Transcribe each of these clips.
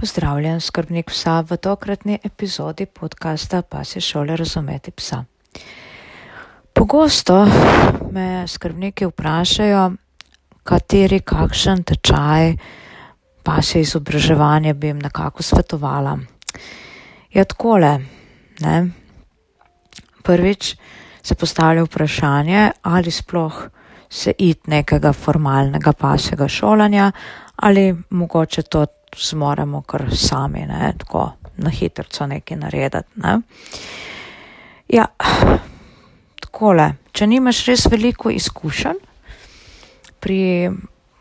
Pozdravljen, skrbnik psa v tokratni epizodi podcasta Pa se šole razumeti psa. Pogosto me skrbniki vprašajo, kateri kakšen tečaj pa se izobraževanje bi jim nekako svetovala. Ja, takole, ne. Prvič se postavlja vprašanje, ali sploh se id nekega formalnega pasjega šolanja ali mogoče to zmoremo kar sami, ne, tako na hitrco nekaj narediti, ne. Ja, takole, če nimaš res veliko izkušenj pri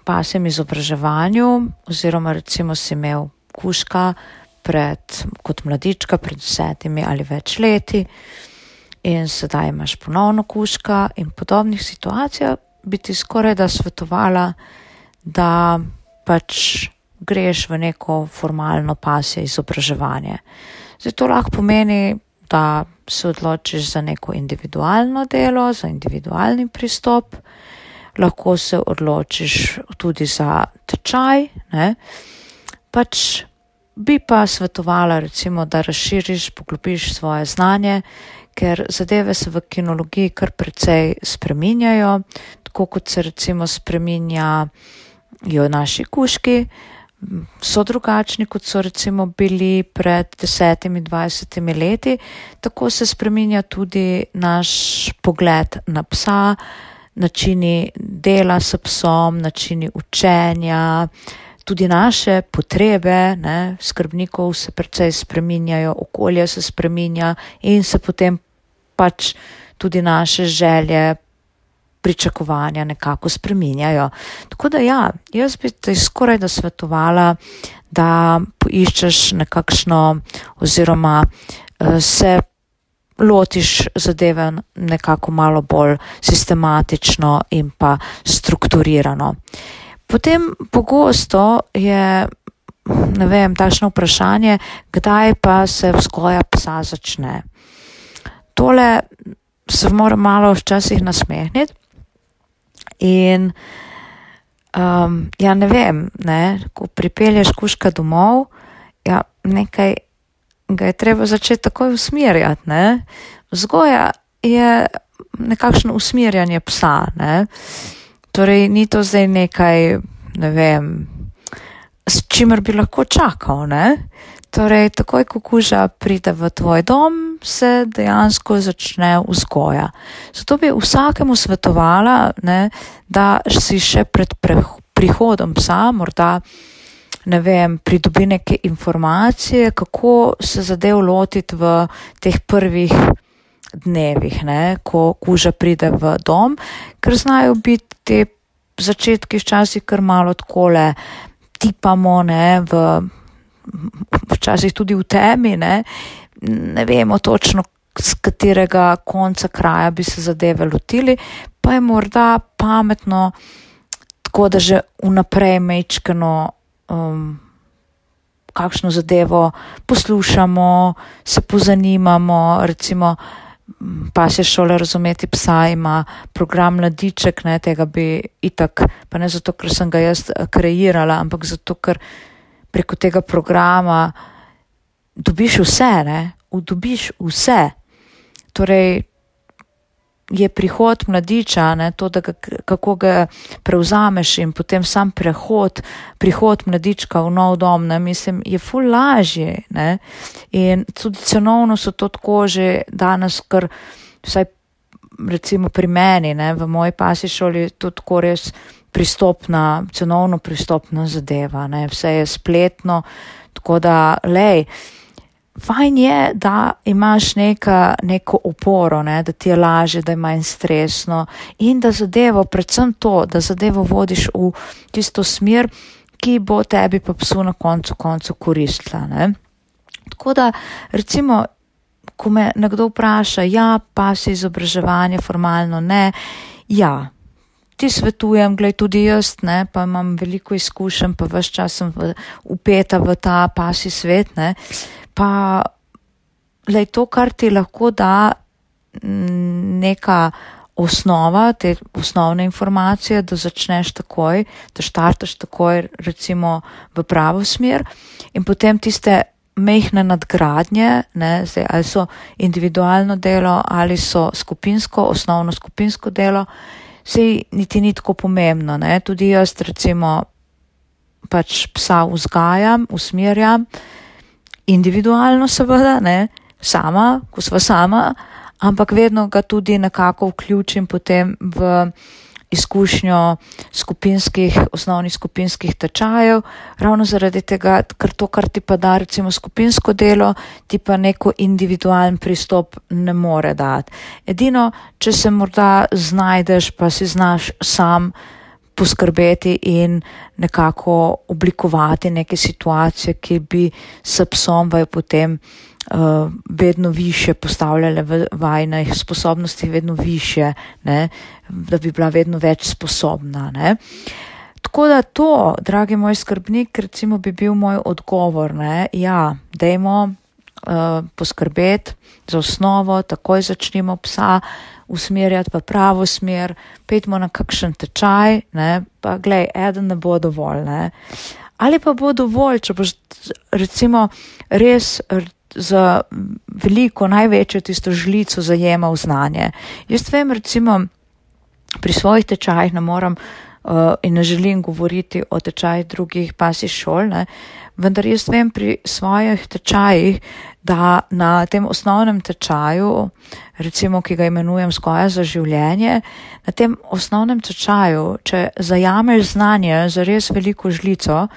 pasjem izobraževanju oziroma recimo si imel kužka pred, kot mladička pred desetimi ali več leti in sedaj imaš ponovno kužka in podobnih situacijah, bi ti skoraj da svetovala, da pač greš v neko formalno pasje izobraževanje. Zdaj to lahko pomeni, da se odločiš za neko individualno delo, za individualni pristop, lahko se odločiš tudi za tečaj, ne. Pač bi pa svetovala recimo, da razširiš, poglobiš svoje znanje, ker zadeve se v kinologiji kar precej spreminjajo, tako kot se recimo spreminjajo naši kužki, so drugačni, kot so recimo bili pred desetimi, dvajsetimi leti, tako se spreminja tudi naš pogled na psa, načini dela s psom, načini učenja, tudi naše potrebe, ne, skrbnikov se precej spreminjajo, okolje se spreminja in se potem pač tudi naše želje, pričakovanja nekako spreminjajo. Tako da ja, jaz bi ti skoraj da svetovala, da poiščeš nekakšno oziroma se lotiš zadeve nekako malo bolj sistematično in pa strukturirano. Potem pogosto je, ne vem, takšno vprašanje, kdaj pa se vzgoja psa začne. Tole se moram malo včasih nasmehniti in ja, ne vem, ne, ko pripelješ kužka domov, ja, nekaj ga je treba začeti takoj usmerjati, ne. Vzgoja je nekakšno usmerjanje psa, ne. Torej ni to zdaj nekaj, ne vem, s čimer bi lahko čakal, ne. Torej takoj, ko kuža pride v tvoj dom, se dejansko začne vzgoja. Zato bi vsakemu svetovala, ne, da si še pred prihodom psa morda, ne vem, pridobi neke informacije, kako se zadev lotiti v teh prvih dnevih, ne, ko kuža pride v dom, ker znajo biti ti začetki včasih kar malo takole tipamo, ne, v včasih tudi v temi, ne. Ne vemo točno, s katerega konca kraja bi se zadeve lotili, pa je morda pametno tako, da že vnaprej majčkeno kakšno zadevo poslušamo, se pozanimamo, recimo pasje šole razumeti psa ima program Mladiček, ne, tega bi itak, pa ne zato, ker sem ga jaz kreirala, ampak zato, ker preko tega programa dobiš vse, ne, dobiš vse. Torej je prihod mladiča, ne, to, da ga, kako ga prevzameš in potem sam prehod, prihod mladička v nov dom, ne, mislim, je ful lažje, ne. In tudi cenovno so to tako že danes, kar vsaj recimo pri meni, ne, v moji pasji šoli je to tako res pristopna, cenovno pristopna zadeva, ne, vse je spletno, tako da, glej, fajn je, da imaš neka, neko oporo, ne, da ti je lažje, da je manj stresno in da zadevo, predvsem to, da zadevo vodiš v tisto smer, ki bo tebi pa psu na koncu koncu koristila, ne. Tako da recimo, ko me nekdo vpraša, ja, pasje izobraževanje formalno ne, ja, ti svetujem, glej, tudi jaz, ne, pa imam veliko izkušenj, pa ves čas sem vpeta v ta pasji svet, ne, pa glej, to, kar ti lahko da neka osnova, te osnovne informacije, da začneš takoj, da štartaš takoj, recimo, v pravo smer, in potem tiste mehne nadgradnje, ne, zdaj, ali so individualno delo, ali so skupinsko, osnovno skupinsko delo, se niti ni tako pomembno. Ne. Tudi jaz, recimo, pač psa vzgajam, usmerjam, individualno, seveda, ne, sama, ko sva sama, ampak vedno ga tudi nekako vključim potem v izkušnjo skupinskih, osnovnih skupinskih tečajev, ravno zaradi tega, ker to, kar ti pa da recimo skupinsko delo, ti pa neko individualen pristop ne more dati. Edino, če se morda znajdeš, pa si znaš sam poskrbeti in nekako oblikovati neke situacije, ki bi s psom vaj potem uh, vedno više postavljale v vajnih sposobnosti, vedno više, ne, da bi bila vedno več sposobna. Ne. Tako da to, dragi moj skrbnik, recimo bi bil moj odgovor, ne, ja, dajmo uh, poskrbeti za osnovo, takoj začnimo psa usmerjati v pravo smer, petmo na kakšen tečaj, ne, pa glej, eden ne bo dovolj, ne. Ali pa bo dovolj, če boš recimo res za veliko, največjo tisto žlico zajemal znanje. Jaz vem, recimo, pri svojih tečajih ne moram uh, in ne želim govoriti o tečajih drugih pasih šol, ne, vendar jaz vem pri svojih tečajih, da na tem osnovnem tečaju, recimo, ki ga imenujem skoja za življenje, na tem osnovnem tečaju, če zajameš znanje za res veliko žlico,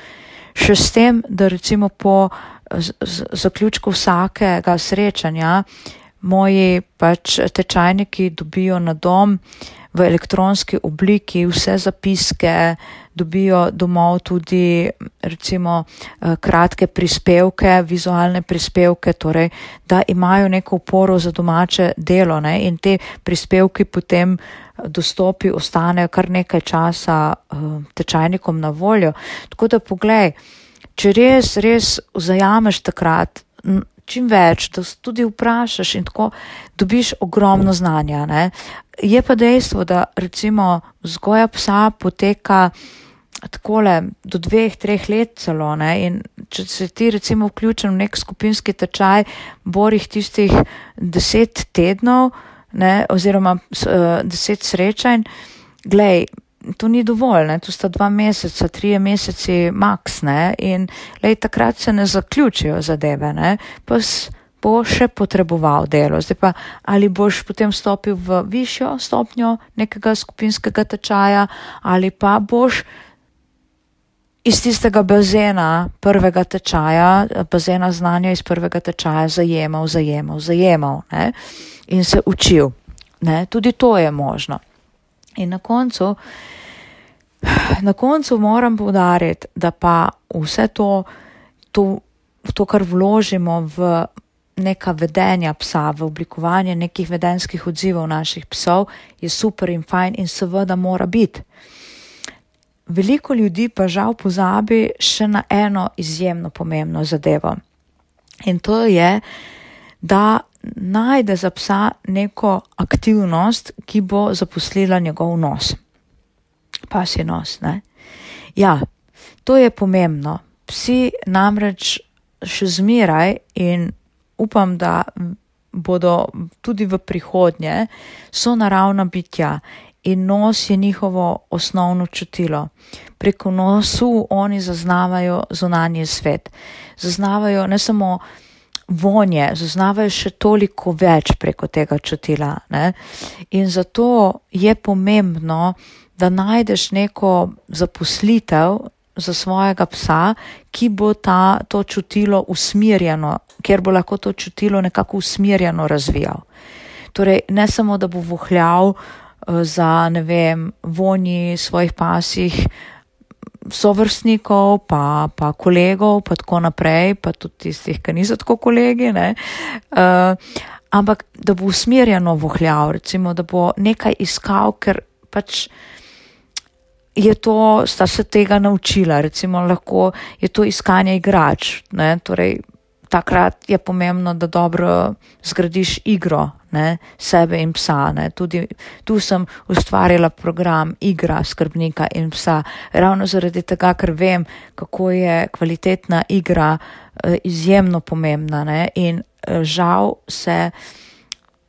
še s tem, da recimo po zaključku vsakega srečanja moji pač tečajniki dobijo na dom v elektronski obliki vse zapiske, dobijo domov tudi recimo eh, kratke prispevke, vizualne prispevke, torej da imajo neko uporo za domače delo ne? in te prispevki potem dostopi ostanejo kar nekaj časa uh, tečajnikom na voljo. Tako da poglej, če res, res vzajameš takrat čim več, da tudi vprašaš in tako dobiš ogromno znanja. Ne? Je pa dejstvo, da recimo vzgoja psa poteka takole do dveh, treh let celo ne? in če se ti recimo vključen v nek skupinski tečaj, borih tistih deset tednov ne? oziroma uh, deset srečanj, glej, to ni dovolj, ne? to sta dva meseca, trije meseci maks ne? in lej, takrat se ne zaključijo zadeve, ne? pa bo še potreboval delo. Zdaj pa ali boš potem stopil v višjo stopnjo nekega skupinskega tečaja ali pa boš iz tistega bazena prvega tečaja, bazena znanja iz prvega tečaja zajemal, zajemal, zajemal ne? in se učil. Ne? Tudi to je možno. In na koncu, na koncu moram povdariti, da pa vse to, to, to, kar vložimo v neka vedenja psa, v oblikovanje nekih vedenskih odzivov naših psov, je super in fajn in seveda mora biti. Veliko ljudi pa žal pozabi še na eno izjemno pomembno zadevo. In to je, da najde za psa neko aktivnost, ki bo zaposlila njegov nos. Pas je nos, ne? Ja, to je pomembno. Psi namreč še zmeraj in upam, da bodo tudi v prihodnje so naravna bitja in nos je njihovo osnovno čutilo. Preko nosu oni zaznavajo zunanje svet. Zaznavajo ne samo vonje, zaznavajo še toliko več preko tega čutila. Ne? In zato je pomembno, da najdeš neko zaposlitev za svojega psa, ki bo ta, to čutilo usmirjeno, ker bo lahko to čutilo nekako usmirjeno razvijal. Torej, ne samo, da bo vohljal uh, za, ne vem, vonji svojih pasih, sovrstnikov, pa, pa kolegov, pa tako naprej, pa tudi tistih, ki niso tako kolegi, ne. Uh, ampak da bo usmerjeno vohljal, recimo, da bo nekaj iskal, ker pač je to, sta se tega naučila, recimo lahko je to iskanje igrač, ne, torej takrat je pomembno, da dobro zgradiš igro, ne, sebe in psa. Ne. Tudi tu sem ustvarjala program igra skrbnika in psa, ravno zaradi tega, ker vem, kako je kvalitetna igra eh, izjemno pomembna ne. in eh, žal se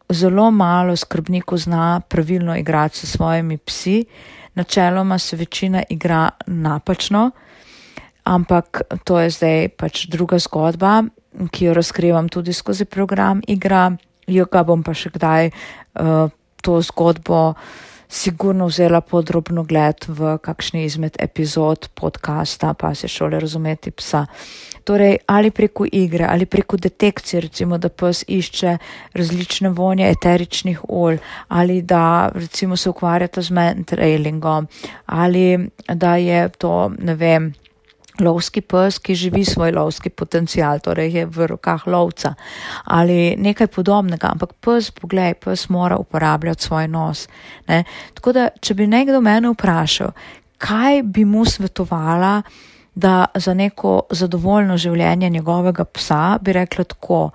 zelo malo skrbnikov zna pravilno igrati s svojimi psi. Načeloma se večina igra napačno, ampak to je zdaj pač druga zgodba, ki jo razkrivam tudi skozi program igra. Jo ga bom pa še kdaj uh, to zgodbo sigurno vzela podrobno gled v kakšni izmed epizod podcasta, pa se šole razumeti psa. Torej, ali preko igre, ali preko detekcije, recimo, da pes išče različne vonje eteričnih olj, ali da recimo se ukvarjata z mentrailingom, ali da je to, ne vem, lovski pes, ki živi svoj lovski potencial, torej je v rokah lovca ali nekaj podobnega, ampak pes, poglej, pes mora uporabljati svoj nos. Ne? Tako da, če bi nekdo mene vprašal, kaj bi mu svetovala, da za neko zadovoljno življenje njegovega psa bi rekla tako,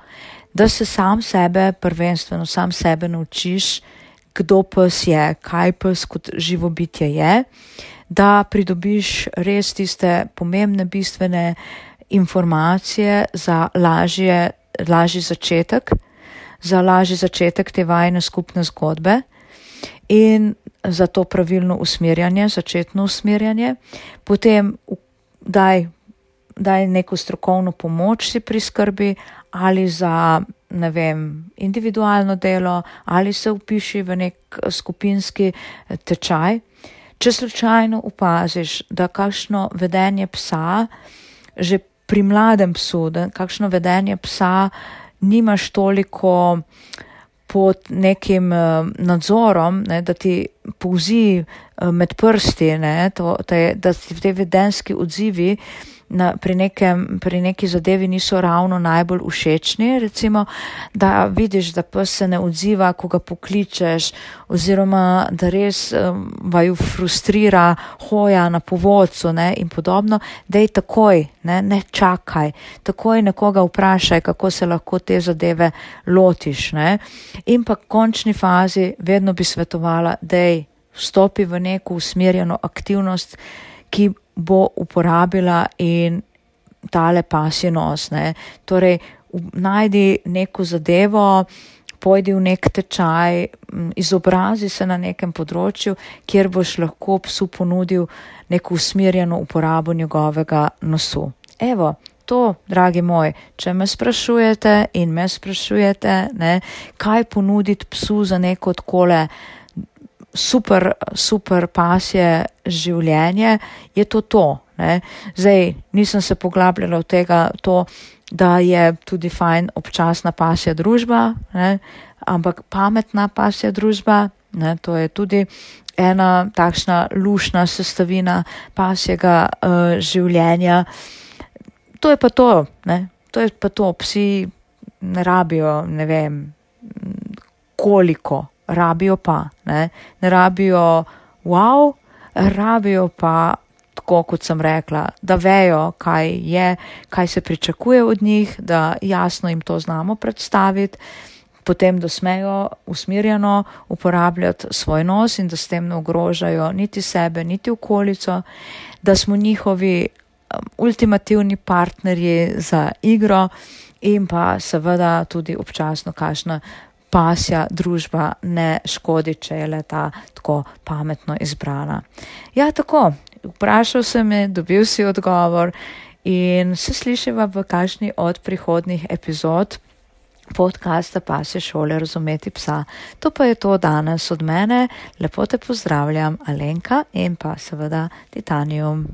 da se sam sebe, prvenstveno sam sebe naučiš, kdo pes je, kaj pes kot živo bitje je da pridobiš res tiste pomembne, bistvene informacije za lažje, lažji začetek, za lažji začetek te vajne skupne zgodbe in za to pravilno usmerjanje, začetno usmerjanje. Potem daj, daj neko strokovno pomoč si pri skrbi ali za, ne vem, individualno delo ali se upiši v nek skupinski tečaj. Če slučajno opaziš, da kakšno vedenje psa, že pri mladem psu, da kakšno vedenje psa nimaš toliko pod nekim uh, nadzorom, ne, da ti povzi uh, med prsti, ne, to, te, da ti te vedenski odzivi na, pri, nekem, pri neki zadevi niso ravno najbolj všečni, recimo, da vidiš, da pes se ne odziva, ko ga pokličeš, oziroma da res um, vaju frustrira hoja na povodcu ne, in podobno, da je takoj, ne, ne čakaj, takoj nekoga vprašaj, kako se lahko te zadeve lotiš. Ne. In pa v končni fazi vedno bi svetovala, da je vstopi v neko usmerjeno aktivnost, ki bo uporabila in tale pasje nos. Ne. Torej, najdi neko zadevo, pojdi v nek tečaj, izobrazi se na nekem področju, kjer boš lahko psu ponudil neko usmerjeno uporabo njegovega nosu. Evo, to, dragi moj, če me sprašujete in me sprašujete, ne, kaj ponuditi psu za neko odkole, super, super pasje življenje, je to to. Ne. Zdaj, nisem se poglabljala v tega, to, da je tudi fajn občasna pasja družba, ne, ampak pametna pasja družba, ne, to je tudi ena takšna lušna sestavina pasjega uh, življenja. To je pa to, ne, to je pa to, psi ne rabijo, ne vem, koliko rabijo pa, ne, ne rabijo wow, rabijo pa, tako kot sem rekla, da vejo, kaj je, kaj se pričakuje od njih, da jasno jim to znamo predstaviti, potem, da smejo usmirjeno uporabljati svoj nos in da s tem ne ogrožajo niti sebe, niti okolico, da smo njihovi um, ultimativni partnerji za igro in pa seveda tudi občasno kašna pasja družba ne škodi, če je le ta tako pametno izbrana. Ja, tako, vprašal sem me, dobil si odgovor in se slišiva v kažni od prihodnih epizod podcasta Pasje šole razumeti psa. To pa je to danes od mene. Lepo te pozdravljam, Alenka in pa seveda Titanium.